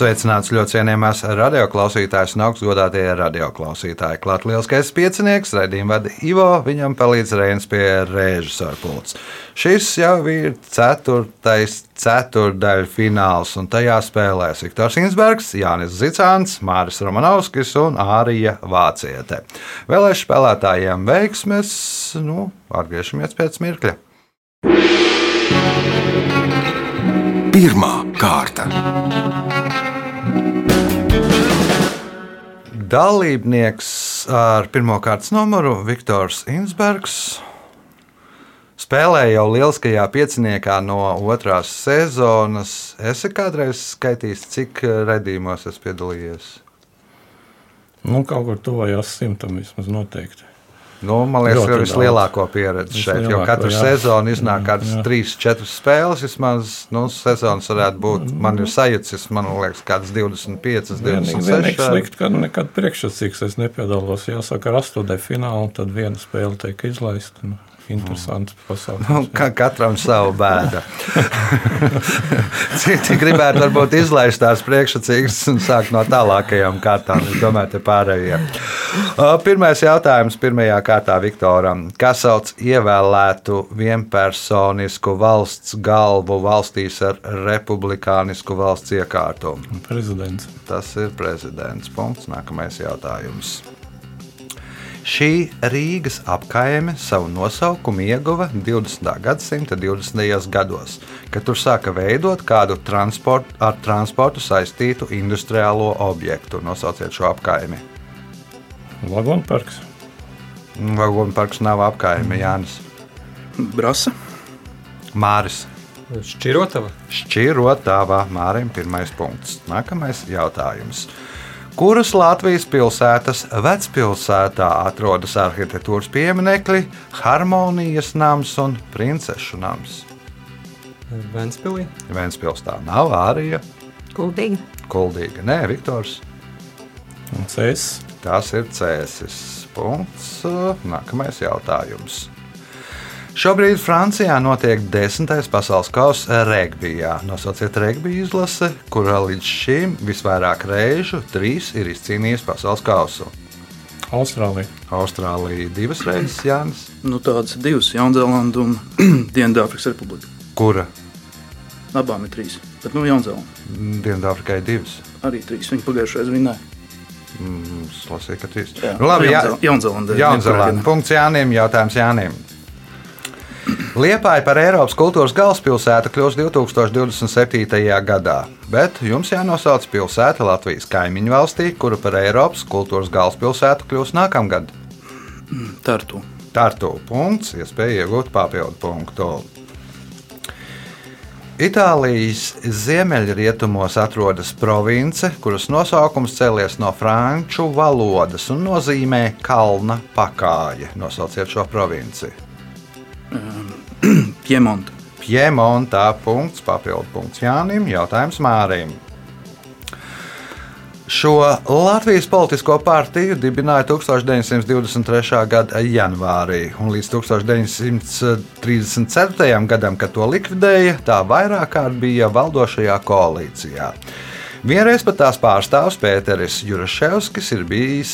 Sveicināts ļoti cienījamās radioklausītājas un augstgadātie radioklausītāji. Klāt lielskais piecinieks, raidījuma vada Ivo, viņam palīdz Reins pie režisora pults. Šis jau ir ceturtais ceturdaļu fināls, un tajā spēlēs Viktors Insbergs, Jānis Zicāns, Māris Romanovskis un Ārija Vāciete. Vēlēšu spēlētājiem veiksmes, nu, atgriežamies pēc mirkļa. Pirmā kārta. Dalībnieks ar pirmā kārtas numuru Viktors Insbergs. Spēlēja jau lieliskajā pieciniekā no otrās sezonas. Es kādreiz skaitījis, cik redzījumos es piedalījies. Nu, kaut kur tuvojās simtam vismaz noteikti. Nu, man liekas, ka vislielāko pieredzi šeit, jo katru jā. sezonu iznāk kādas Jā. trīs, četras spēles. Vismaz nu, sezonas varētu būt. Man ir sajūtas, man liekas, kādas 25, Vienīgi, 26. vienīgi slikti, ka nekad priekšsacīgs es nepiedalos. Jāsaka, ar astotnē finālu, tad viena spēle tiek izlaista. Nu, interesants Nu, pasākums. ka katram savu bēdu. Citi gribētu varbūt izlaist tās priekšsacīgas un sākt no tālākajām kārtām. Es domāju, te pārējie. Pirmais jautājums pirmajā kārtā Viktoram. Kas sauc ievēlētu vienpersonisku valsts galvu valstīs ar republikānisku valsts iekārtumu? Prezidents. Tas ir prezidents. Punkts. Nākamais jautājums. Šī Rīgas apkaime savu nosaukumu ieguva 20. gadsimta 20. gados, kad tur sāka veidot kādu transport, ar transportu saistītu industriālo objektu. Nosauciet šo apkaimi. Vagonparks. Vagonu parks nav apkaime, Jānis. Brasa. Māris. Šķirotava. Šķirotavā Mārim pirmais punkts. Nākamais jautājums. Kuras Latvijas pilsētas vecpilsētā atrodas arhitektūras pieminekļi, harmonijas nams un princešu nams? Ventspilī. Vēnspils tā nav Ārija, Kuldīgi. Kuldīga, nē, Viktors. Un Cēsis. Tas ir cēsis. Punkts. Nākamais jautājums. Šobrīd Francijā notiek desmitais pasaules kausa regbijā. Nosauciet regbija izlase, kurā līdz šim visvairāk reižu trīs ir izcīnījis pasaules kausu. Austrālija. Austrālija divas reizes, Jānis. Nu, tādas divas, Jaunzēlanda un Dienvidāfrikas Republika. Kura? Abām ir trīs. Bet, nu, Jaunzēlanda Dienvidāfrikai divas. arī trīs. Viņi pagājušajā reizē vinnēja. Mm, Es lasīju, ka trīs. Jā. Nu, labi, Jaunzēlandē. Jaunzēlanda. Punkts Jānim. Jautājums Jānim. Liepāja par Eiropas kultūras galvaspilsētu kļūs 2027. gadā, bet jums jānosauc pilsēta Latvijas kaimiņu valstī, kura par Eiropas kultūras galvaspilsētu kļūs nākamgad. Tartu. Tartu punkts, iespēja iegūt papildu punktu. Itālijas ziemeļrietumos atrodas province, kuras nosaukums cēlies no franču valodas un nozīmē kalna pakāje. Nosauciet šo provinci. Piemonta. Piemontā punkts, papildu punkts Jānim, jautājums Mārim. Šo Latvijas politisko partiju dibināja 1923. gada janvārī, un līdz 1934. gadam, kad to likvidēja, tā vairāk kārt bija valdošajā koalīcijā. Vienreiz pat tās pārstāvs Pēteris Juraševskis ir bijis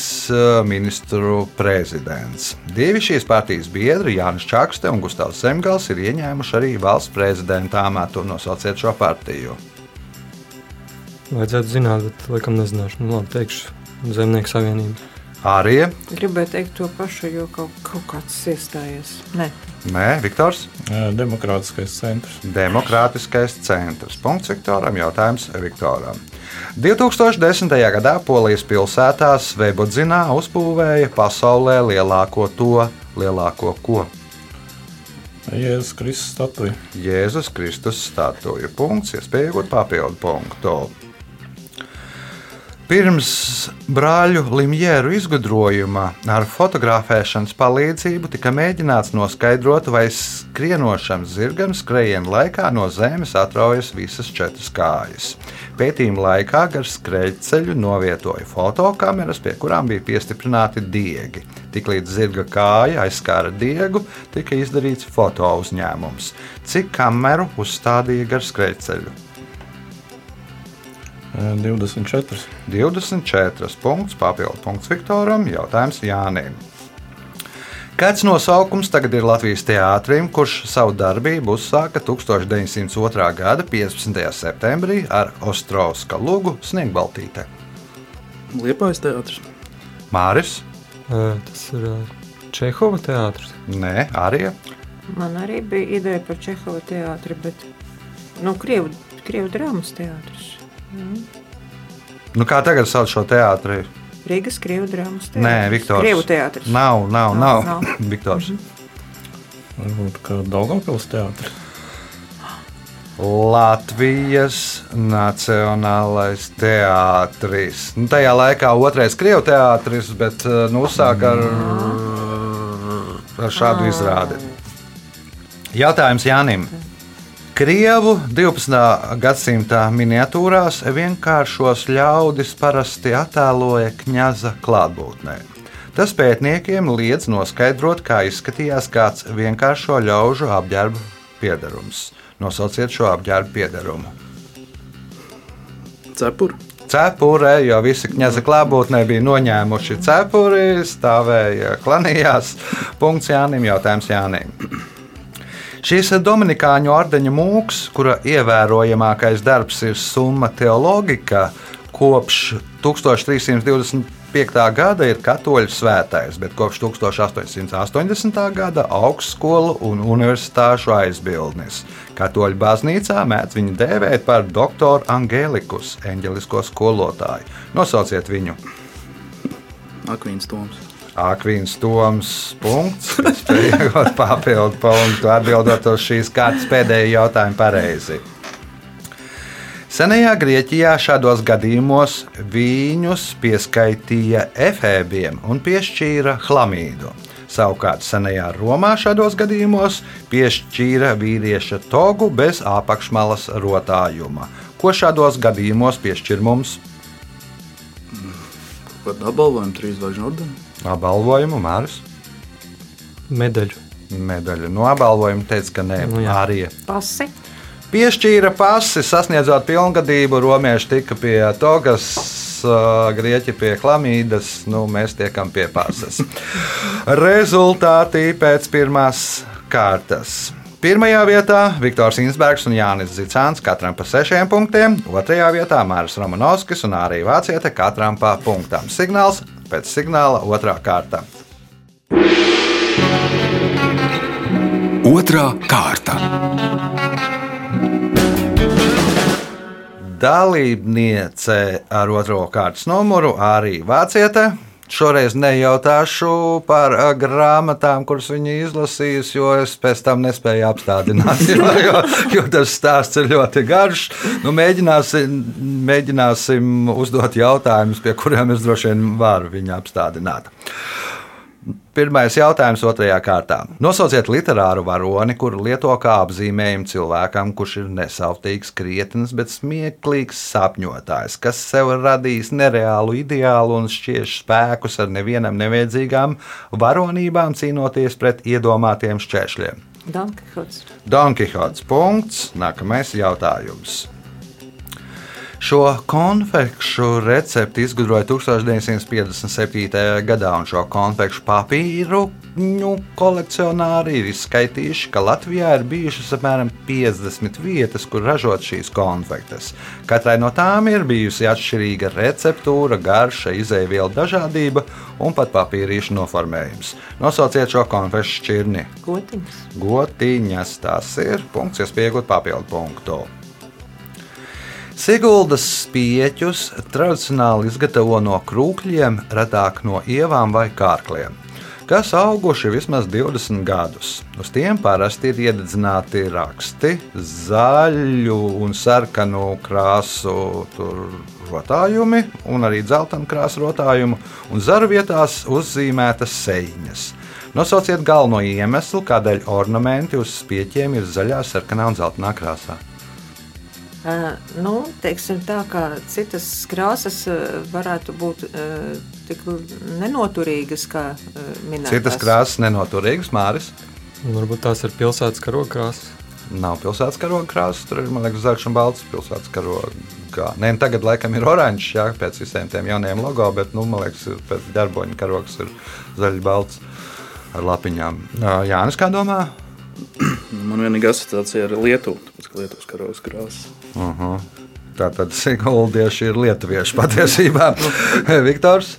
ministru prezidents. Divi šīs partijas biedri, Jānis Čakste un Gustavs Zemgals, ir ieņēmuši arī valsts prezidenta amatu. Nosauciet šo partiju. Vajadzētu zināt, bet laikam nezināšu. Nu, labi, teikšu Zemnieku savienību. Arī Gribēju teikt to pašu, jo kaut, kaut kāds iestājies. Nē, Nē, Viktors. Demokrātiskais centrs. Demokrātiskais centrs. Punkts Viktoram. Jautājums Viktoram. 2010. gadā Polijas pilsētā Svebodzinā uzbūvēja pasaulē lielāko to lielāko ko. Jēzus Kristus statuja. Jēzus Kristus statuju. Punkts, iespēja iegūt papildu punktu. Pirms brāļu Limjēru izgudrojuma ar fotografēšanas palīdzību tika mēģināts noskaidrot, vai skrienošam zirgam skrējiena laikā no zemes atraujas visas četras kājas. Pētījuma laikā gar skrejceļu novietoja fotokameras, pie kurām bija piestiprināti diegi. Tiklīdz zirga kāja aizskāra diegu, tika izdarīts foto uzņēmums. Cik kameru uzstādīja gar skrejceļu? 24. 24 punkts, papildu punkts Viktoram, jautājums Jānim. Kāds nosaukums tagad ir Latvijas teātrim, kurš savu darbību uzsāka 1902. gada 15. septembrī ar Ostrovska lugu Sniegbaltīte? Liepais teātris. Māris? Tas ir Čehova teātris. Nē, arī. Man arī bija ideja par Čehova teātri, bet nu, Krievu, Krievu drāmas teātris. Nu, kā tagad sauc šo teātri? Rīgas Krievu drāmas teātris. Nē, Viktors. Krievu teātris. Nav, nav, nav. Nav, nav. Viktors. Varbūt kā Daugavpils teātris. Latvijas Nacionālais teātris. Nu, tajā laikā otrais krievu teātris, bet eh, nu, uzsāk ar, ar šādu izrādi. Jautājums Jānim. Krievu 12. gadsimta miniatūrās vienkāršos ļaudis parasti attēloja kņaza klātbūtnē. Tas pētniekiem liedz noskaidrot, kā izskatījās kāds vienkāršo ļaužu apģērba piedarums. Nosauciet šo apģērba piedarumu. Cepuri. Cepure, jo visi kņaza klātbūtnē bija noņēmuši cepuri, stāvēja klanījās. Punkts Jānim, jautājums Jānim. Šīs Dominikāņu ordeņa mūks, kura ievērojamākais darbs ir summa teoloģika, kopš 1325. gada ir katoļu svētais, bet kopš 1880. gada augstskolu un universitāšu aizbildnis. Katoļu baznīcā mēdz viņu dēvēt par doktoru Angelikus, eņģelisko skolotāju. Nosauciet viņu! Akvīns Toms. Akvīns Toms. Punkts. Spējot papildu punktu, atbildot uz šīs kārtas pēdējo jautājumu pareizi. Senajā Grieķijā šādos gadījumos viņus pieskaitīja efēbiem un piešķīra chlamīdu. Savukārt senajā Romā šādos gadījumos piešķīra vīrieša togu bez apakšmalas rotājuma. Ko šādos gadījumos piešķir mums? Kādu apbalvojumu trīs zvaigžņu ordeni? Apbalvojumu Māris. Medaļu. Medaļu no apbalvojuma teica, ka nē, Nu arī. Pasi. Piešķīra pasi, sasniedzot pilngadību, romieši tika pie togas, grieķi pie klamīdas, nu mēs tiekam pie pases. Rezultāti pēc pirmās kārtas. Pirmajā vietā Viktors Insbergs un Jānis Zicāns katram pa sešiem punktiem, otrajā vietā Māris Romanovskis un arī Vāciete katram pa punktam. Signāls pēc signāla otrā kārta. Otra kārta. Dalībniece ar otro kārtas numuru arī Vāciete. Šoreiz nejautāšu par ā, grāmatām, kuras viņa izlasījusi, jo es pēc tam nespēju apstādināt. Jo, jo, jo tas stāsts ir ļoti garš. Nu, mēģināsim, mēģināsim uzdot jautājumus, pie kuriem es droši vien varu viņu apstādināt. Pirmais jautājums otrajā kārtā. Nosauciet literāru varoni, kuru lieto kā apzīmējumu cilvēkam, kurš ir nesautīgs, krietns, bet smieklīgs sapņotājs, kas sev radīs nereālu ideālu un šķiež spēkus ar nevienam nevajadzīgām varonībām, cīnoties pret iedomātiem šķēršļiem. Dankihots. Don Kihots. Punkts. Nākamais jautājums. Šo konfekšu recepti izgudroja 1957. gadā, un šo konfekšu papīru nu, kolekcionāri ir izskaitījuši, ka Latvijā ir bijušas apmēram 50 vietas, kur ražot šīs konfektes. Katrai no tām ir bijusi atšķirīga receptūra, garša, izēvielu dažādība un pat papīrīšu noformējums. Nosauciet šo konfekšu šķirni. Gotiņas. Gotiņas tas ir punkts, iespējot papildu punktu. Siguldas spieķus tradicionāli izgatavo no krūkļiem, retāk no ievām vai kārkliem. kas auguši vismaz 20 gadus. Uz tiem parasti ir iededzināti raksti, zaļu un sarkanu krāsu rotājumi, un arī dzeltenu krāsu rotājumu, un zaru vietās uzzīmētas seiņas. Nosauciet galveno iemeslu, kādēļ ornamenti uz spieķiem ir zaļā, sarkanā un zeltainā krāsā. Uh, nu, teiksim tā, ka citas krāsas uh, varētu būt uh, tik nenoturīgas, kā minētas. Citas krāsas nenoturīgas, Māris. Varbūt tās ir pilsētas karoga krāsas. Nav pilsētas karoga krāsas, tur ir, man liekas, zaļš un balts pilsētas karoga. Nē, nu, tagad laikam ir oranžs, jā, pēc visiem tiem jaunajiem logo, bet, nu, man liekas, ir pēc darboņa karogs ir zaļš, balts ar lapiņām. Ā, Jānis, kā domā? Man vienīgā asociācija ir Lietuva, tāpēc ka Lietuvas karogas krāsas. Uh -huh. Tā tad Sigūdieši ir lietuvieši patiesībā. Viktors?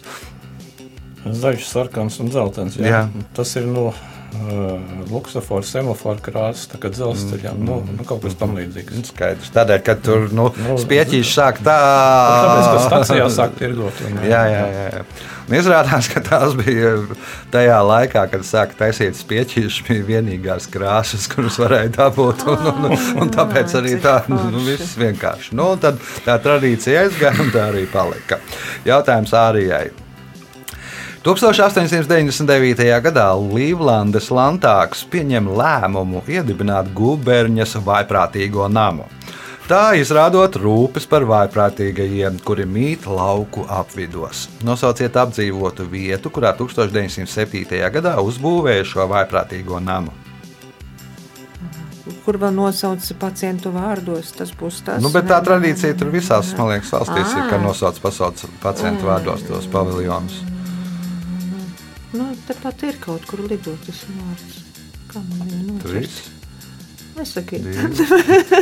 Zaļš, sarkans un zeltains. Jā. Jā. Tas ir no uh, luksofora, semafora krāsas, tā kā dzelzceļā. Mm. Nu, nu, kaut kas tam līdzīgs. Skaidrs. Tādēļ, ka tur nu, Nu, spieķīs sāk tā. Tāpēc, ka stācijā sāk tirgot. un- Jā, jā, jā. Un izrādās, ka tās bija tajā laikā, kad sāka taisīt spieķīšas, bija vienīgās krāsas, kuras varēja dabūt. Un, un, un, un tāpēc arī tā, nu, viss vienkārši. Nu, tad tā tradīcija aizgāja un tā arī palika. Jautājums Ārijai. 1899. gadā Līvlandes Lantāks pieņem lēmumu iedibināt guberņas vaiprātīgo namu. Tā izrādot rūpes par vaiprātīgajiem, kuri mīt lauku apvidos. Nosauciet apdzīvotu vietu, kurā 1907. gadā uzbūvēja šo vaiprātīgo namu. Kur vēl nosauc pacientu vārdos, tas būs tas. Nu, bet tā tradīcija tur visās, man liekas, valstīs ir, ka Ā. nosauc pacientu vārdos tos paviljonus. Nu, tepat ir kaut kur lidotas vārds. Kā man viņu nocert? Trīs, Nesakiet.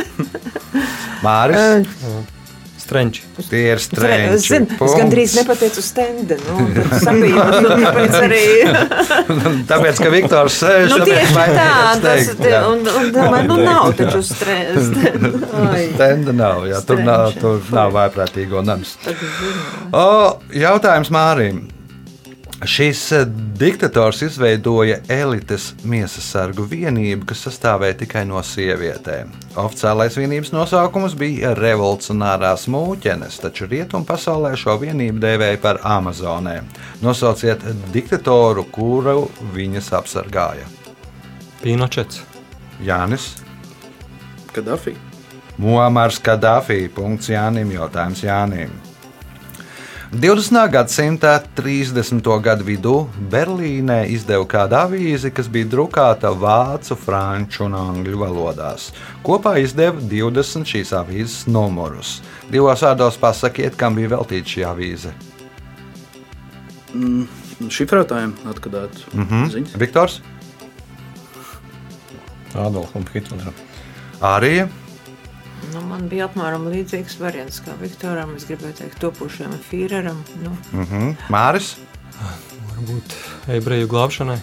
Māris, Strenči. tie ir Zin, strēņi. es gandrīz nepateicu stenda, nu, sabijos, nu, tāpēc arī. Tāpēc, ka Viktors sēž Nu, tāpēc tieši tā, tas, jā. un, un domāju, nu, nav taču stenda. Stenda nav, jā, tur nav, tur nav vaiprātīgo nams. O, jautājums Mārim. Šis eh, diktators izveidoja elites miesas sargu vienību, kas sastāvēja tikai no sievietēm. Oficiālais vienības nosaukums bija revolucionārās mūķenes, taču rietumu pasaulē šo vienību dēvēja par Amazonēm. Nosauciet diktatoru, kuru viņas apsargāja. Pinočets. Jānis. Kadafī. Muamars Kadafī. Punkts Jānim. Jautājums Jānim. 20. gadsimta 30. gadu vidū Berlīnē izdeva kādu avīzi, kas bija drukāta vācu, franču un angļu valodās. Kopā izdeva 20 šīs avīzes numurus. Divos vārdos pasakiet, kam bija veltīta šī avīze. Mm, šifrētājiem atgadāt mm. -hmm. ziņas. Viktors, Adolfam Hitleram. Arija, Nu, man bija apmēram līdzīgs variants kā Viktoram. Es gribēju teikt, topošajam Führeram. Nu, mm -hmm. Māris, Varbūt ebreju glābšanai.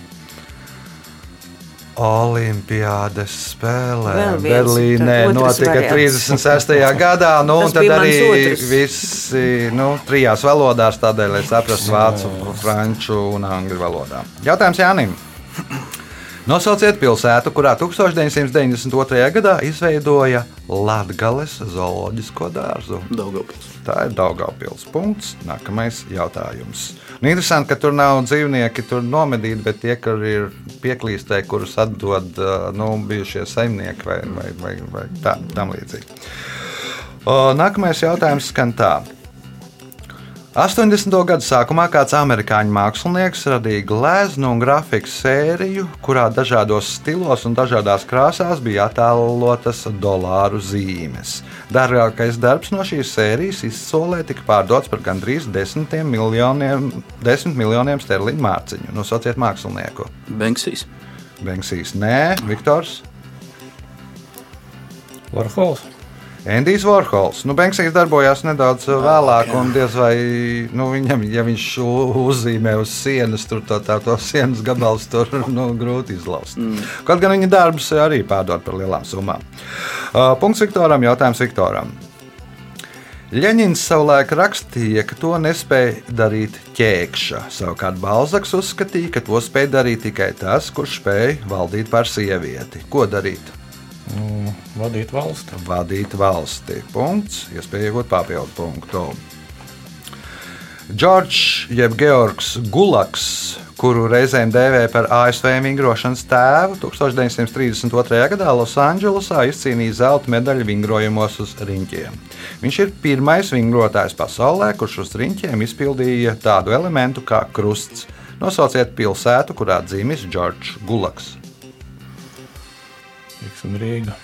Olimpiādas spēlē Berlīnē notika variants. 36. gadā. Nu, tad arī visi nu, trijās valodās, tādēļ, lai saprastu vācu, franču un angļu valodā. Jautājums Jānim. Nosauciet pilsētu, kurā 1992. gadā izveidoja Latvijas zooloģisko dārzu. Daugavpils. Tā ir Daugaupils punkts. Nākamais jautājums. Nu, interesanti, ka tur nav dzīvnieki, tur nomedīti, bet tie, kur ir pieklīstēji, kurus atdod nu, bijušie saimnieki vai, vai, vai, vai tā, tam līdzīgi. Nākamais jautājums skan tā. 80. gadu sākumā kāds amerikāņu mākslinieks radīja gleznu un grafiku sēriju, kurā dažādos stilos un dažādās krāsās bija attēlotas dolāru zīmes. Dārgākais darbs no šīs sērijas izsolē tika pārdots par gandrīz 10 miljoniem, 10 miljoniem sterliņu mārciņu. Nosauciet mākslinieku. Banksīs. Banksīs, nē, Viktors. Varhols. Endijs Vorhols. Nu, Banksīs darbojās nedaudz vēlāk, un diez vai nu, viņam, ja viņš uzzīmē uz sienas, tur to, tā, to sienas gabals tur nu, grūti izlaust. Mm. Kaut gan viņa darbus arī pārdod par lielām summām. Uh, punkts Viktoram, jautājums Viktoram. Ļeņins savulaik rakstīja, ka to nespēja darīt ķēkšķa. Savukārt Balzaks uzskatīja, ka to spēja darīt tikai tas, kurš spēja valdīt par sievieti. Ko darīt? Mm, vadīt valsti. Vadīt valsti. Punkts. Iespēja iegūt papildu punktu. Džordžs jeb Georgs Gulaks, kuru reizēm dēvē par ASV vingrošanas tēvu, 1932. gadā Losandželosā izcīnīja zelta medaļu vingrojumos uz riņķiem. Viņš ir pirmais vingrotājs pasaulē, kurš uz riņķiem izpildīja tādu elementu kā krusts. Nosauciet pilsētu, kurā dzimis Džordžs Gulaks. Tiksim, Rīga.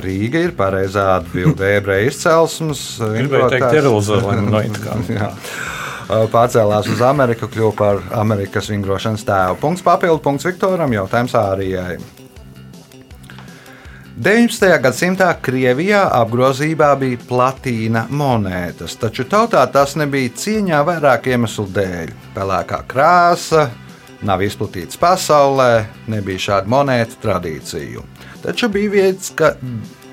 Rīga ir pareizā atbilde ebreju izcelsmes. Gribēju teikt, Jeruzalem. No it kā. Pārcēlās uz Ameriku, kļuva par Amerikas vingrošanas tēvu. Punkts papildu punkts Viktoram, jautājums Ārijai. 19. gadsimtā Krievijā apgrozībā bija platīna monētas, taču tautā tas nebija cieņā vairāk iemeslu dēļ. Pelēkā krāsa, nav izplatīts pasaulē, nebija šāda monētu tradīciju. Taču bija vietas, ka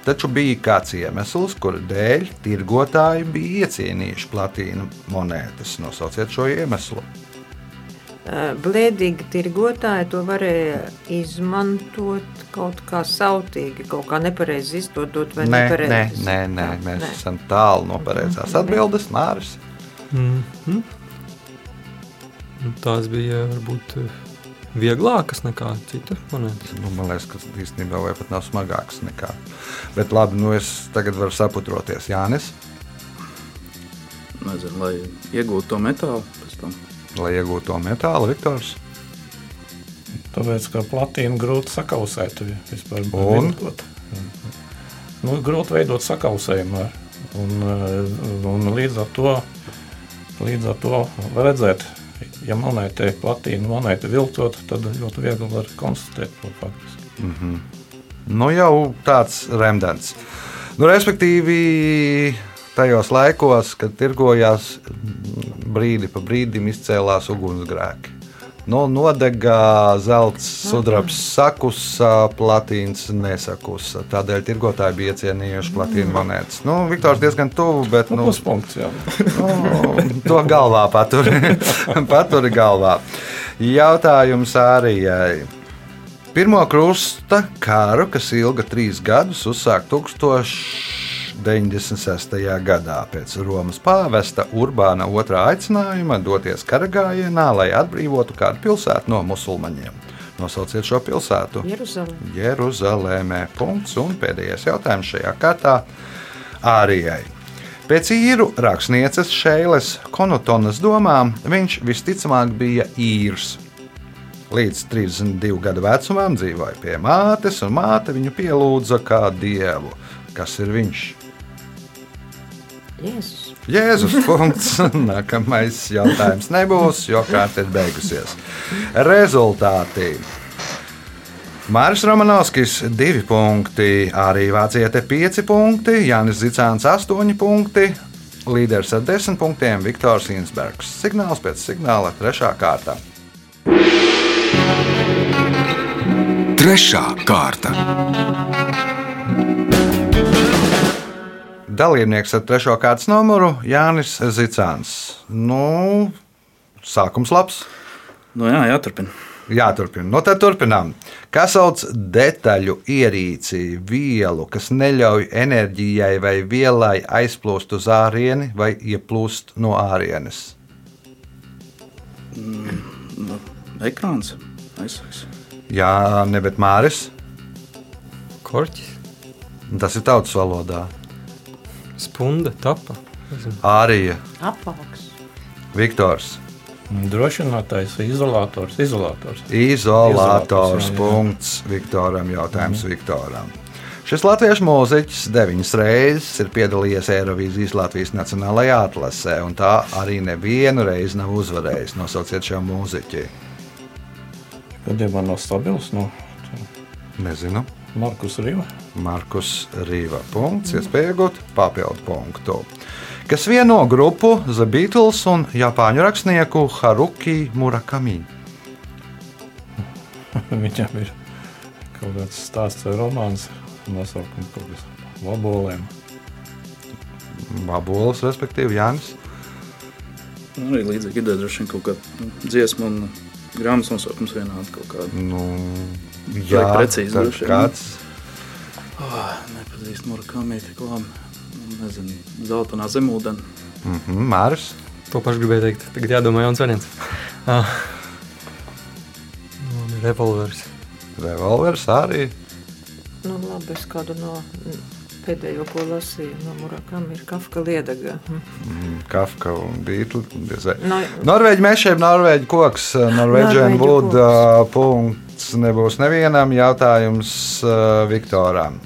Taču bija kāds iemesls, kura dēļ tirgotāji bija iecienījuši platīna monētas. Nosauciet šo iemeslu. Blēdīgi tirgotāji to varēja izmantot kaut kā sautīgi, kaut kā nepareizi izdodot vai Nē, nē, nepareizi. nē, nē, Jā, mēs nē. esam tālu no pareizās atbildes. Māris. Mm -hmm. Tās bija varbūt eh, vieglākas nekā citas monētas. Nu, man liekas, ka īstenībā vai pat nav smagāks nekā. Bet labi, nu es tagad varu saputroties. Jānis, Nezinu, lai iegūtu to metālu pēc tam. lai iegūtu to metālu, Viktors. Tāpēc, ka platīnu grūti sakausēt. Vispār Un? viltot. Nu, grūti veidot sakausējumu. ar- Un, eh, un līdz ar to, līdz ar to redzēt, ja monēta ir platīna, monēta viltot, tad ļoti viegli var konstatēt to faktiski. Nu, jau tāds remdens. Nu, respektīvi, tajos laikos, kad tirgojās, mm, brīdi pa brīdim izcēlās ugunsgrēki. Nu, nodegā zelta sudrabs sakusa, platīns nesakusa. Tādēļ tirgotāji bija iecienījuši platīnu monētas. Nu, Viktors diezgan tuvu, bet Nu, nu, Pluspunkts, jā. nu, to galvā paturi. paturi galvā. Jautājums Ārijai. Pirmo krusta karu, kas ilga trīs gadus, uzsāk 1096. gadā pēc Romas pāvesta Urbāna II aicinājuma doties karagājienā, lai atbrīvotu kādu pilsētu no musulmaņiem. Nosauciet šo pilsētu. Jeruzalem. Jeruzalemē. Punkts un pēdējais jautājums šajā kārtā Ārijai. Pēc īru rakstnieces Šeiles Konotonas domām viņš visticamāk bija īrs. Līdz 32 gadu vecumam dzīvoja pie mātes, un māte viņu pielūdza kā dievu. Kas ir viņš? Jēzus. Jēzus punkts. Nākamais jautājums nebūs, jo kārta ir beigusies. Rezultāti. Māris Romanovskis 2 punkti, arī Vācijai 5 punkti, Jānis Zicāns 8 punkti, līderis ar 10 punktiem Viktors Insbergs. Signāls pēc signāla 3. kārta. Trešā kārta. Dalībnieks ar 3. kārtas numuru Jānis Zicāns. Nu, sākums labs. Nu, jā, jāturpina. Jāturpina. Nu, tad turpinām. Kas sauc detaļu ierīci, vielu, kas neļauj enerģijai vai vielai aizplūst uz ārieni vai ieplūst no ārienes? Nu, ekrāns aizsaks. Jā, ne bet Māris. Korķis, Tas ir tautas valodā. Spunda, tapa. Ārija, Apvalks. Viktors, Drošinātais, izolators, izolators. izolators. Izolators. Punkts Viktoram. Jautājums Viktoram. Šis latviešu mūziķis deviņas reizes ir piedalījies Eirovīzijas Latvijas Nacionālajā atlasē, un tā arī nevienu reizi nav uzvarējis. Nosauciet šo mūziķi. Gadījumā nav stabils. Nu, Nezinu. Markus Riva. Markus Rīva. Punkts, iespēja iegūt papildu punktu. Kas vieno grupu The Beatles un japāņu rakstnieku Haruki Murakami. Viņam ir kaut kāds stāsts vai romāns, nosaukums kaut kas labolēm. Vabolis, respektīvi Jānis. Nu, arī līdzīgi ideja droši vien kaut kāda dziesma un grāmatas nosaukums vienādi kaut kāda. Nu, Jā, precīzi vien. kāds. Oh, nepazīst Murakami labi. Nu, Nezinu, zeltainā zemūdeni. Mhm, Māris. To pašu gribēju teikt. Tagad jādomā jauns variants. Ah. Ir revolvers. Revolvers arī. Nu, labi, es kādu no mm, pēdējo, ko lasīju no Murakami, ir Kafka liedagā. Mm, Kafka un Beatles. No, Norvēģi mešiem, Norvēģi koks, Norvēģian wood uh, punkts nebūs nevienam jautājums uh, Viktoram.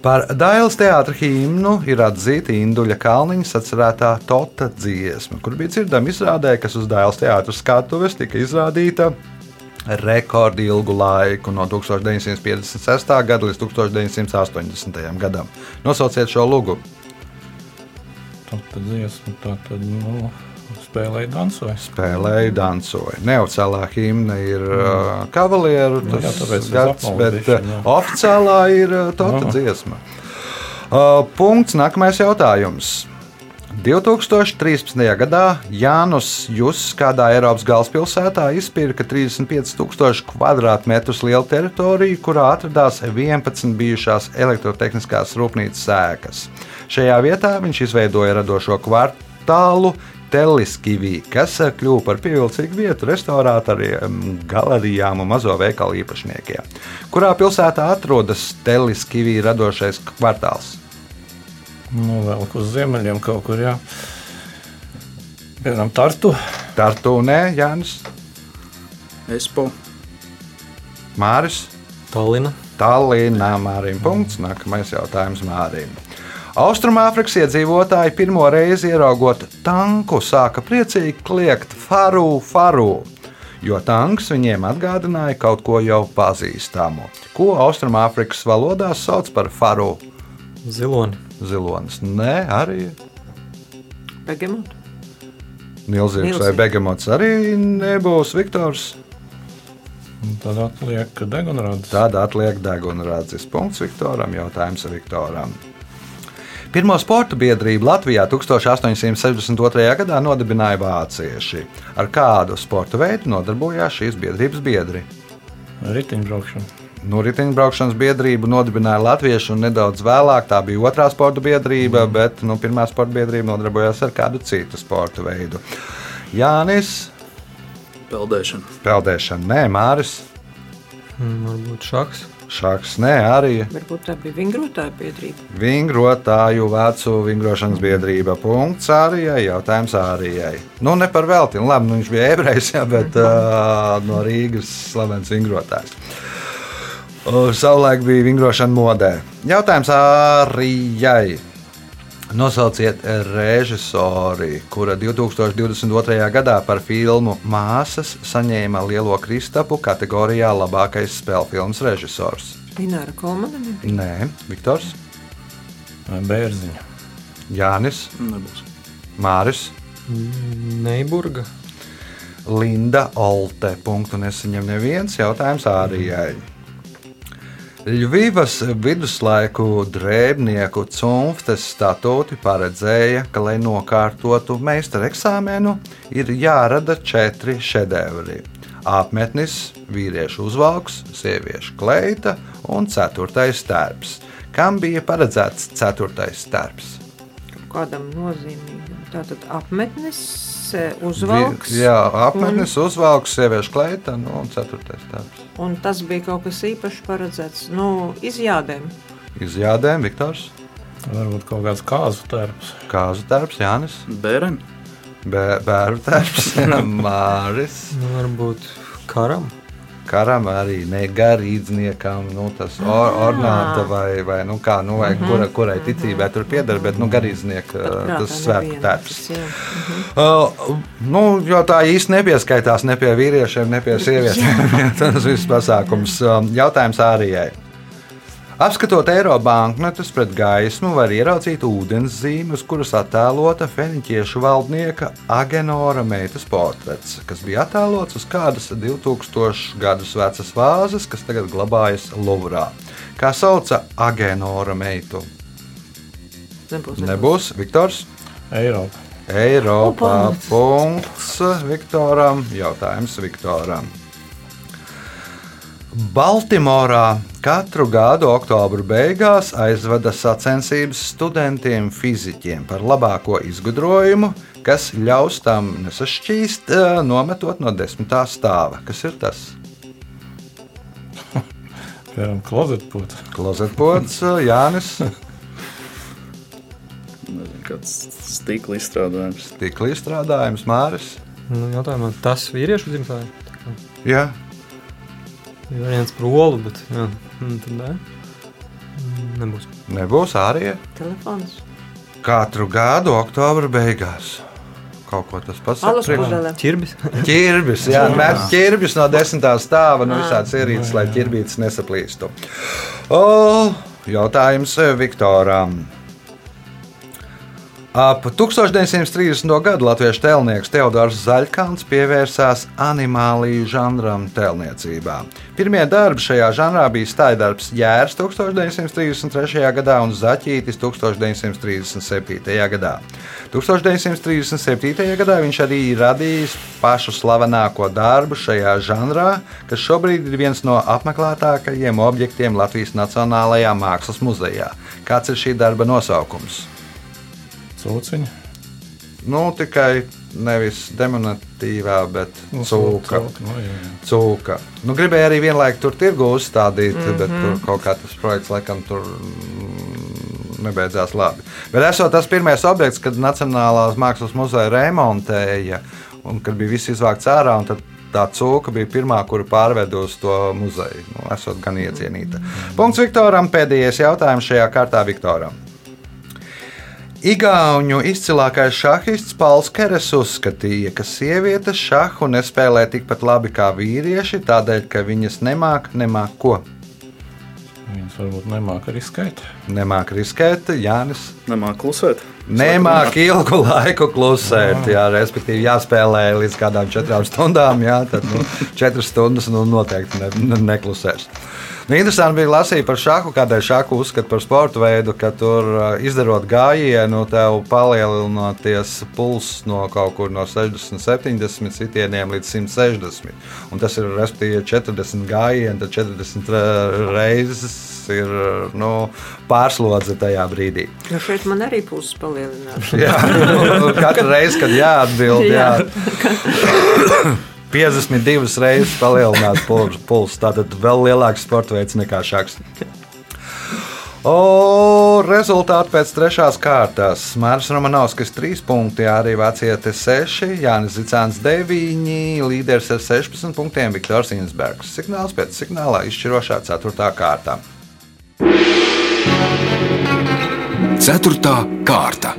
Par Dailas teātra himnu ir atzīta Induļa Kalniņa sacerētā Tota dziesma, kur bija dzirdama izrādē, kas uz Dailas teātra skatuves tika izrādīta rekordilgu laiku no 1956. gada līdz 1980. gadam. Nosauciet šo lugu. Tā tad dziesma, tā tad nu, spēlēja dansoja. spēlēja, dansoja. Neoficiālā himna ir uh, kavalieru Nu, jā, tas tāpēc es gads, bet apmaldīšanu, jā. uh, oficiālā ir uh, Jā. dziesma. Uh, punkts, nākamais jautājums. 2013. gadā Jānis Juss kādā Eiropas galvaspilsētā izpirka 35,000 km2 lielu teritoriju, kurā atradās 11 bijušās elektrotehniskās rūpnīcas sēkas. Šajā vietā viņš izveidoja radošo kvartālu Teliskivī, kas eh, kļuva par pievilcīgu vietu restaurātoriem, galerijām un mazo veikalu īpašniekiem. Kurā pilsētā atrodas Teliskivī radošais kvartāls? Nu, vēl uz ziemeļiem kaut kur, jā. Piemēram, Tartu. Tartu, nē, Jānis, Espo. Māris. Tallina. Tallinā Mārim. Punkts. Nākamais jautājums Mārim. Austrumāfrikas iedzīvotāji pirmo reizi ieraugot tanku, sāka priecīgi kliegt faru, faru, jo tanks viņiem atgādināja kaut ko jau pazīstamu. Ko Austrumāfrikas valodā sauc par faru? Ziloni. Zilonis. Nē, arī Begemot. milzīgs vai begemots arī nebūs Viktors. Tad atliek degunrādes. Tad atliek degunrādzes punkts Viktoram. Jautājums Viktoram. Pirmo sporta biedrību Latvijā 1862. gadā nodibināja vācieši. Ar kādu sporta veidu nodarbojās šīs biedrības biedri? Ritiņbraukšana. Nu, riteņbraukšanas biedrību nodibināja latvieši, un nedaudz vēlāk tā bija otrā sporta biedrība, bet nu, pirmā sporta biedrība nodarbojās ar kādu citu sporta veidu. Jānis, Peldēšana. peldēšana, nē, Māris, Mm, Varbūt šaks. Šāks, nē, arī. Varbūt tā bija vingrotāja biedrība. Vingrotāju vecu vingrošanas biedrība. Punkts Ārijai. Jautājums Ārijai. Nu, ne par velti. Nu, labi, nu, viņš bija ebrejs, jā, bet uh, no Rīgas slavens vingrotājs. Uh, Savulaik bija vingrošana modē. Jautājums Ārijai. Nosauciet režisori, kura 2022. gadā par filmu Māsas saņēma lielo kristapu kategorijā labākais spēļu filmas režisors. Ināra Kolmana. Nē, Viktors. Bērziņa. Jānis, Nebūs. Māris, Neiburga. Linda Olte. Punktu nesaņem neviens jautājums Ārijai. Ļuvijas viduslaiku drēbnieku cunftes statūti paredzēja, ka, lai nokārtotu meistara eksāmenu, ir jārada četri šedevri - apmetnis, vīriešu uzvalks, sieviešu kleita un ceturtais tērps. Kam bija paredzēts ceturtais tērps? Kādam nozīmīgam. Tātad apmetnis, uzvalks. Vi- Jā, apmetnis, uzvalks, sieviešu kleita nu, un ceturtais tērps. Un tas bija kaut kas īpašs paredzēts. Nu, izjādēm. Izjādēm Viktors, Varbūt kaut kāds kāzu tērps. kāzu tērps, Jānis, Bērni. Bē- bērnu tērps, Māris. Nu, varbūt karam. Karam arī negarīdzniekam, nu, tas or, ornāta vai, vai, nu, kā, nu, vai kura, kurai ticībai tur pieder, bet nu, garīdznieka tas svētku tērps. Uh, nu, jo tā īsti nepieskaitās ne pie vīriešiem, ne pie sievietēm. tas viss pasākums. Um, Jautājums Ārijai. Apskatot eiro banknotes pret gaismu, var ieraudzīt ūdens zīmi, uz kuras attēlota feniķiešu valdnieka Agenora meitas portrets, kas bija attēlots uz kādas 2000 gadus vecas vāzes, kas tagad glabājas Luvrā. Kā sauca Agenora meitu? Nebūs. Nebūs. Viktors. Eiropa. Eiropā. punkts. Punkts Viktoram. Jautājums Viktoram. Baltimorā katru gadu oktobra beigās aizvada sacensības studentiem fiziķiem par labāko izgudrojumu, kas ļaus tam nesašķīst, eh, nometot no desmitā stāva. Kas ir tas? Piemēram, klozetpūta. Klozetpots, eh, Jānis, kāds stikla izstrādājums. tīkla izstrādājums, Māris. Nu, jautājumā tas vīriešu dzimtāji. Jā, Ir variants par olu, bet jā, mm, tad nē. Nebūs. nebūs ārējie. Telefons. Katru gadu oktobra beigās. Kaut ko tas pats pudele. Čirbis. Ķirbis, jā, met ķirbis no desmitā stāva, nu visādas ierīces, lai ķirbītes nesaplīstu. O, jautājums eh, Viktoram. Ap 1930. gadu latviešu tēlnieks Teodors Zaļkāns pievērsās animāliju žanram tēlniecībā. Pirmie darbi šajā žanrā bija staigdarbs Jērs 1933. gadā un Zaķītis 1937. gadā. 1937. gadā viņš arī radījis pašu slavenāko darbu šajā žanrā, kas šobrīd ir viens no apmeklētākajiem objektiem Latvijas Nacionālajā Mākslas muzejā. Kāds ir šī darba nosaukums? Cūciņa. Nu, tikai nevis demonstratīvā, bet Nu, cūka. cūka, Nu, jā, jā. cūka. Nu, gribēju arī vienlaikus tur tirgu uzstādīt, mm -hmm. bet tur kaut kā tas projekts laikam tur mm, nebeidzās labi. Bet esot tas pirmais objekts, kad Nacionālās mākslas muzeja remontēja un kad bija viss izvākts ārā. un tad Tā cūka bija pirmā, kura pārveda uz to muzeju. Nu, esot gan iecienīta. Punkts Viktoram. Pēdējais jautājums šajā kārtā Viktoram. Igauņu izcilākais šahists Pauls Keres uzskatīja, ka sievietes šahu nespēlē tikpat labi kā vīrieši, tādēļ, ka viņas nemāk, nemāk ko. Viņas varbūt nemāca arī skaitīt. Nemāk riskēt, Jānis. Nemāk klusēt. Nemāk ilgu laiku klusēt, jā, respektīvi jāspēlē līdz kādām četrām stundām. Jā, tad nu, četras stundas nu, noteikti ne, ne, neklusēs. Nu, interesanti bija lasīt par šādu, kādēļ šādu uzskata par sporta veidu, ka tur izdarot gājienu, tev palielinoties pulss no kaut kur no 60, 70 sitieniem līdz 160. Un tas ir respektīvi 40 gājieni, tad 40 re- reizes ir nu, pārslodze tajā brīdī. Nu šeit man arī puses palielinās. Jā, nu, katru reizi, kad jāatbild, jā. Jā. 52 reizes palielināt puls, puls, tātad vēl lielāks sporta veids nekā šāds. O, rezultāti pēc trešās kārtas. Mārcis Romanovskis 3 punkti, arī Vācijai 6, Jānis Zicāns 9, līderis ar 16 punktiem Viktors Insbergs. Signāls pēc signālā izšķirošā 4. kārtā. Ceturtā kārta.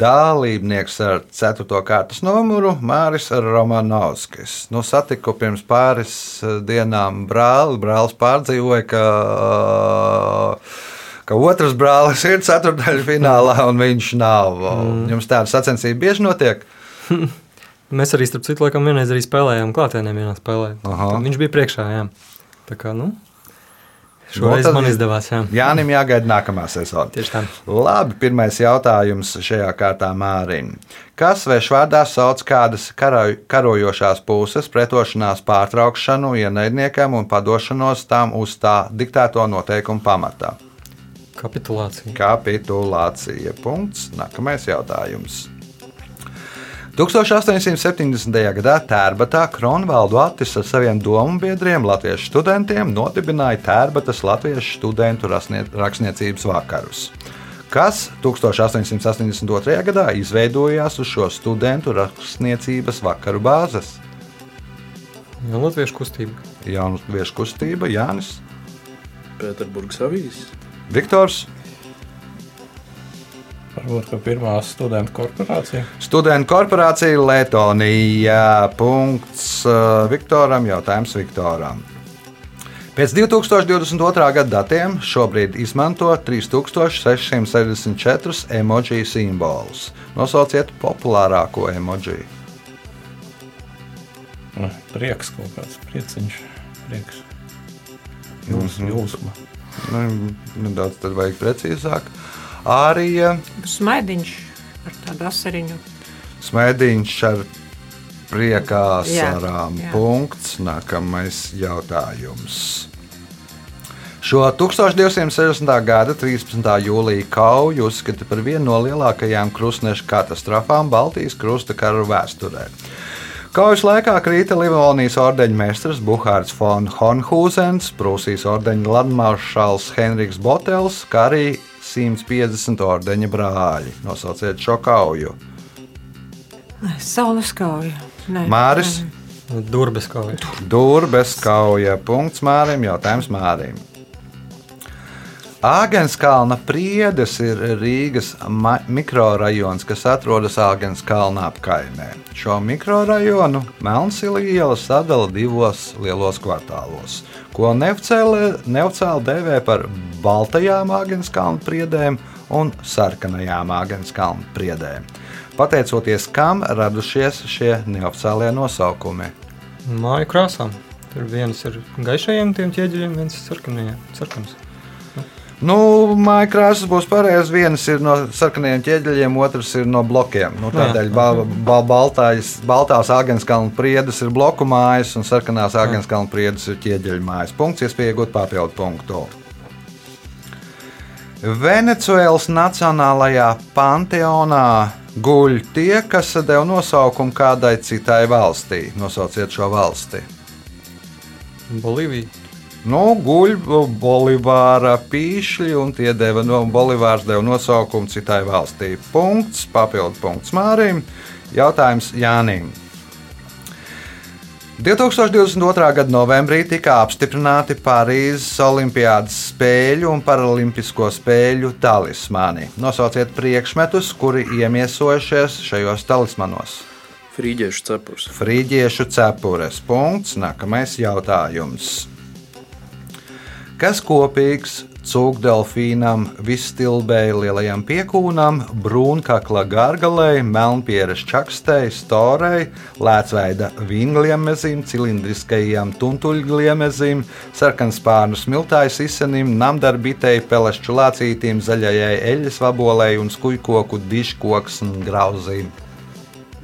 Dalībnieks ar 4. kārtas numuru Māris Romanovskis. Nu, satiku pirms pāris eh, dienām brāli. Brālis pārdzīvoja, ka, ka otrs brālis ir ceturtajā finālā un viņš nav. Mm. Jums tāda sacensība bieži notiek? Mēs arī, starp citu, laikam vienreiz arī spēlējām klātienē vienā spēlē. Viņš bija priekšā, jā. Tā kā, nu, šoreiz tad man ir- izdevās, jā. Jānim jāgaida nākamā sezona. Tieši tā. Labi, pirmais jautājums šajā kārtā Mārim. Kas svešvārdā sauc kādas karoj- karojošās puses pretošanās pārtraukšanu ienaidniekam un padošanos tām uz tā diktēto noteikumu pamatā? Kapitulācija. Kapitulācija. Punkts. Nākamais jautājums. 1870. gadā Tērbatā Kronvaldu Attis ar saviem domu biedriem, latviešu studentiem, nodibināja Tērbatas latviešu studentu rakstniecības vakarus, kas 1882. gadā izveidojās uz šo studentu rakstniecības vakaru bāzes. Jā, latviešu kustība. Jaunviešu kustība Jānis, Pēterburgas avīzes. Viktors, Varbūt pirmā studentu korporācija. Studentu korporācija Latvija. Punkts uh, Viktoram. Jautājums Viktoram. Pēc 2022. gada datiem šobrīd izmanto 3664 emoji simbolus. Nosauciet populārāko emoji. Nu, Prieks kaut kāds, prieciņš, prieks. Jūs, Mhm. jūsma. Nu, nedaudz tad vajag precīzāk. Ārija Smaidiņš ar tādu asariņu. smēdiņš ar priekā sarām. Punkts. Nākamais jautājums. Šo 1260. gada 13. jūlija kauju uzskata par vienu no lielākajām krustneša katastrofām Baltijas krusta karu vēsturē. Kaujas laikā krīta Livonijas ordeņa meistars Buhārds von Hornhūzens, Prūsijas ordeņa landmaršals Henriks Botels, kā arī 150 ordeņa brāļi. Nosauciet šo kauju. Saules kauja. Nē. Māris, Durbes kauja. Durbes kauja. Punkts Mārim, jautājums Mārim. Āgenskalna priedes ir Rīgas mikrorajons, kas atrodas Āgenskalna apkaimē. Šo mikrorajonu Melnsila iela sadala divos lielos kvartālos, ko neoficiāli dēvē par baltajām Āgenskalna priedēm un sarkanajām Āgenskalna priedēm. Pateicoties kam radušies šie neoficiālie nosaukumi. Māju krāsām. Tur viens ir gaišajiem ķieģeļiem, viens ir sarkanajiem. Sarkans. Nu, māja krāsas būs pareizas. Viens ir no sarkaniem ķieģeļiem, otrs ir no blokiem. Nu, tādēļ ba ba baltās, baltās Agenskalna priedes ir bloku mājas, un sarkanās Agenskalna priedes ir ķieģeļu mājas. Punkts, iespēja iegūt papildu punktu. Venecuēlas Nacionālajā panteonā guļ tie, kas deva nosaukumu kādai citai valstī. Nosauciet šo valsti. Bolīvija. Nu, guļ Bolivāra pīšļi, un tie deva no Bolivāras deva nosaukumu citai valstī. Punkts, papildu punkts Mārim. Jautājums Jānim. 2022. gada novembrī tika apstiprināti Parīzes Olimpiādas spēļu un Paralimpisko spēļu talismani. Nosauciet priekšmetus, kuri iemiesojušies šajos talismanos. Frīģiešu cepurs. Frīģiešu cepures. Punkts. Nākamais jautājums. Kas kopīgs cūkdelfīnam, vistilbēji lielajam piekūnam, brūnkakla gargalei, melnpieres čakstei, storei, lēcveida vingliemezim, cilindriskajam tuntuļgliemezim, sarkanspārnu smiltājas izsenim, namdarbitei, pelešķu lācītīm, zaļajai eļas vabolei un skujkoku diškoks un grauzīm.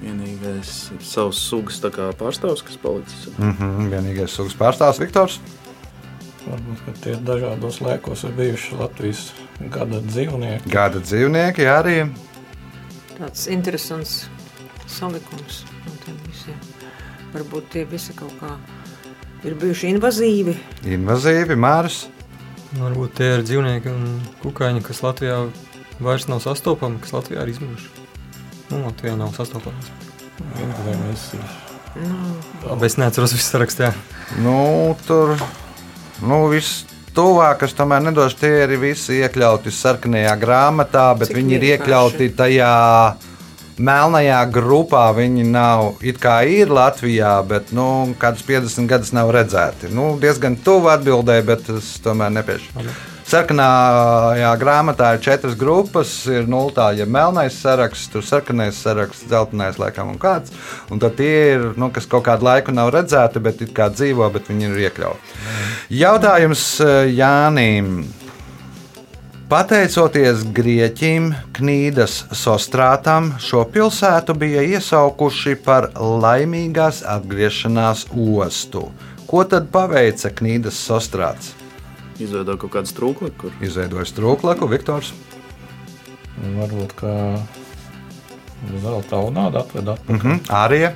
Vienīgais savs sugas pārstāvs, kas palicis. Mm -hmm, vienīgais sugas pārstāvs Viktors. Varbūt ka tie dažādos laikos ir bijuši Latvijas gada dzīvnieki. Gada dzīvnieki arī. Tāds interesants salikums no tiem visiem. Varbūt tie visi kaut kā ir bijuši invazīvi. Invazīvi Māris. Varbūt tie ir dzīvnieki un kukaiņi, kas Latvijā vairs nav sastopami, kas Latvijā ir izmiruši. Nu, Latvijā nav ir Nu, Bet es neatceros visu sarakstu. jā. Nu, tur nu, viss tuvāk, kas tomēr nedos, tie ir visi iekļauti sarkanajā grāmatā, bet Cik viņi ir iekļauti tajā melnajā grupā. Viņi nav, it kā ir Latvijā, bet nu, kādus 50 gadus nav redzēti. Nu, diezgan tuvu atbildēji, bet es tomēr nepiešu. Sarkanajā grāmatā ir četras grupas. Ir nultā, ja melnais saraksts, tur sarkanais saraksts, dzeltenais laikam un kāds. Un tad tie ir, nu, kas kaut kādu laiku nav redzēti, bet it kā dzīvo, bet viņi ir iekļauti. Jautājums eh, Jānim. Pateicoties grieķim Knīdas Sostrātam, šo pilsētu bija iesaukuši par laimīgās atgriešanās ostu. Ko tad paveica Knīdas Sostrāts? Izveido kaut kādu strūkli, kur Izveidoja strūklaku, Viktors. varbūt kā zelta unāda atved atpakaļ. Mm -hmm. Arī.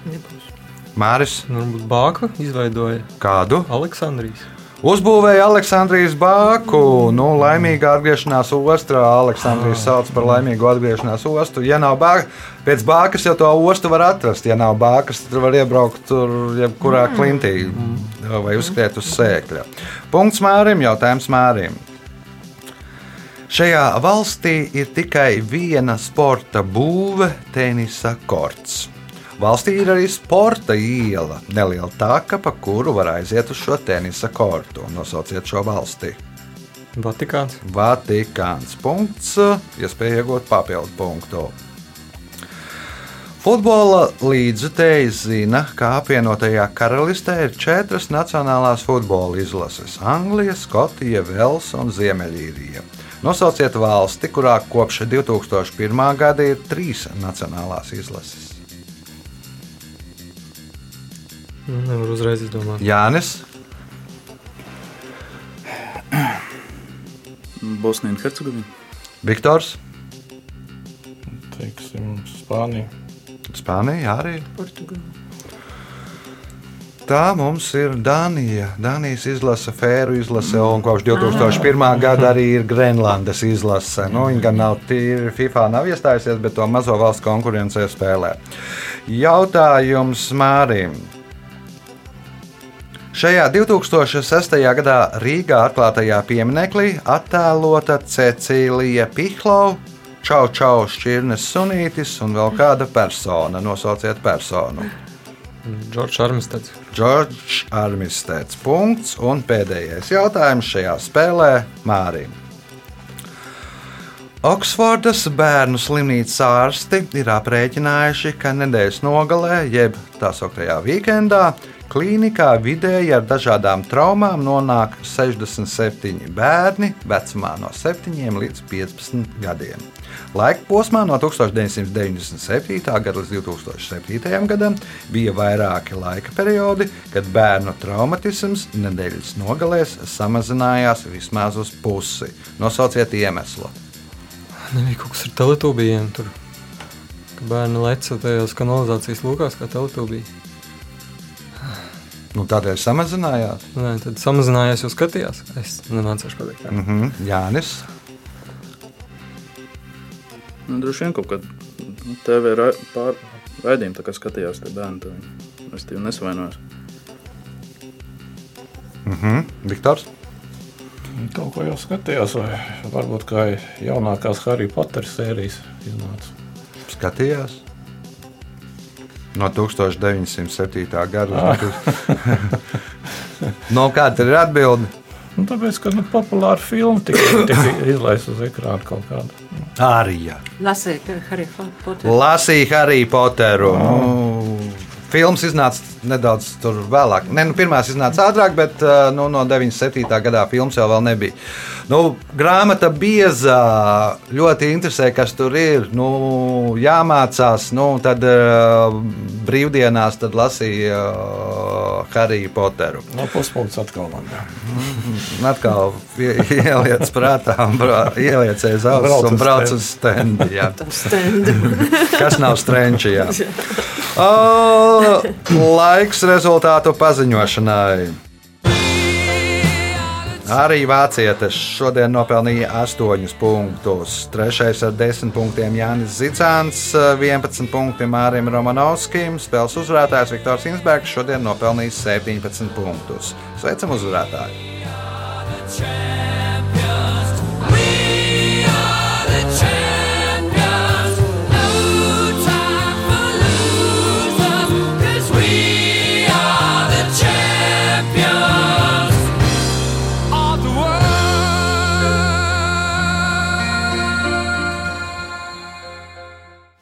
Māris. Varbūt Bāka izveidoja Kādu? Aleksandrijas. Uzbūvēja Aleksandrijas bāku. Nu, laimīga atgriešanās ostrā. Aleksandrijas sauc par laimīgu atgriešanās ostu. Ja nav bāka, pēc bākas jau to ostu var atrast. Ja nav bākas, tad var iebraukt tur jebkurā klintī vai uzskriet uz sēkļa. Punkts mērim, jautājums mērim. Šajā valstī ir tikai viena sporta būve - tenisa korts. Valstī ir arī sporta iela, neliela taka, pa kuru var aiziet uz šo tenisa kortu. Nosauciet šo valsti. Vatikāns. Vatikāns. Punkts, iespēja iegūt papildu punktu. Futbola līdzutēji zina, ka apvienotajā karalistē ir četras nacionālās futbola izlases - Anglija, Skotija, Vels un Ziemeļīrija. Nosauciet valsti, kurā kopš 2001. gada ir trīs nacionālās izlases. Nu, Nevar uzreiz izdomāt. Jānis, Bosnija un Hercegovina. Viktors, Teiksim, Spānija. Spānija arī. Portugāla. Tā mums ir Dānija. Dānijas izlase, Fēru izlase, un kopš 2001. gada arī ir Grenlandes izlase. Nu, viņa gan nav tīri FIFA nav iestājusies, bet to mazo valstu konkurencē spēlē. Jautājums Mārim. Šajā 2006. gadā Rīgā atklātajā pieminekļī attēlota Cecīlija Pihlova, Čau, čau, šķirnes sunītis un vēl kāda persona. Nosauciet personu. Džordžs Armisteds. Džordžs Armistēts. Punkts. Un pēdējais jautājums šajā spēlē Mārim. Oksfordas bērnu slimnīcas ārsti ir aprēķinājuši, ka nedēļas nogalē, jeb tā sauktajā weekendā, klīnikā vidēji ar dažādām traumām nonāk 67 bērni vecumā no 7 līdz 15 gadiem. Laika posmā no 1997. gada līdz 2007. gadam bija vairāki laika periodi, kad bērnu traumatisms nedēļas nogalēs samazinājās vismaz uz pusi. Nosauciet iemeslu. Nebija kaut kas ar teletūbijiem tur. Bērni leca tajās kanalizācijas lūkās kā teletūbija. Nu, tādēļ samazinājās. Nē, tad samazinājās, jo skatījās. Es nemācīšu pateikt. Mm -hmm. Jānis. Nu, droši vien kaut kad TV ra pār raidījumu tā kā skatījās tie bērni. tad Es tev nesvainojos. Mm -hmm. Viktors. Kaut ko jau skatījās, vai varbūt kā jaunākās Harry Potter sērijas iznāca. Skatījās. No 1907. gada. no kāda ir atbilde? Nu, tāpēc, ka nu, populāra filma tika, tika izlaista uz ekrāna kaut kāda. Arī. jā. Lasīja Harry Potteru. Lasīju Harry Potteru. Nu, filmas iznāca nedaudz vēlāk. Ne, nu, pirmā iznāca ātrāk, bet uh, nu, no 97. gadā filmas jau vēl nebija. Nu, grāmata biezā ļoti interesē, kas tur ir. Nu, jāmācās. Nu, tad uh, brīvdienās tad lasīja uh, Harry Potteru. No puspunkts atkal man. jā. Un Atkal ie- ieliec prātā, brā- ieliec aiz auss un brauc uz stendi. jā. Tas stendu. Kas nav strenči? jā. Laiks rezultātu paziņošanai. Arī vācietis šodien nopelnīja 8 punktus. Trešais ar 10 punktiem Jānis Zicāns, 11 punkti Mārim Romanovskim. Spēles uzvarētājs Viktors Insbergs šodien nopelnījis 17 punktus. Sveicam uzvarētāju!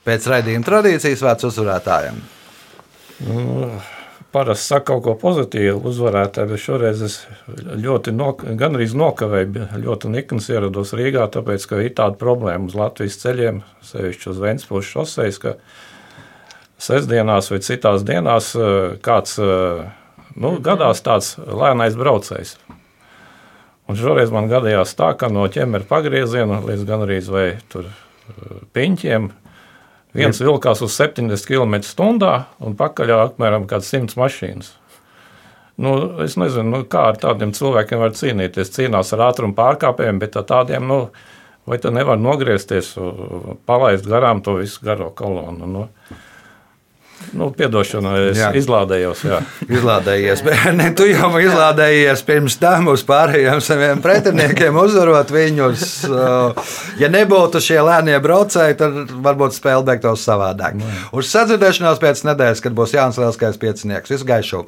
Pēc raidījuma tradīcijas vārds uzvarētājiem. Nu, Parasti saka kaut ko pozitīvu uzvarētāju, bet šoreiz es ļoti nok gandrīz nokavēju. Ļoti nikns ierados Rīgā, tāpēc, ka ir tāda problēma uz Latvijas ceļiem, sevišķi uz Ventspils šoseis, ka sestdienās vai citās dienās eh, kāds eh, nu, gadās tāds lēnais braucējs. Un šoreiz man gadījās tā, ka no ķemera pagrieziena līdz gandrīz vai tur eh, piņķiem Viens vilkās uz 70 km/h un pakaļ apmēram 100 mašīnas. Nu, es nezinu, nu, kā ar tādiem cilvēkiem var cīnīties. Cīnās ar ātrumu pārkāpējiem, bet tādiem, nu, vai nevar nogriezties, palaist garām to visu garo kolonu. Nu, nu, piedošana, es Jā. izlādējos. Jā. Izlādējies, bet ne, tu jau izlādējies pirms tam uz pārējiem saviem pretiniekiem, uzvarot viņus. Uh, Ja nebūtu šie lēnie braucēji, tad varbūt spēle beigtos savādāk. Uz sadzirdēšanos pēc nedēļas, kad būs Jānis Lielskais piecinieks. Visu gaišu!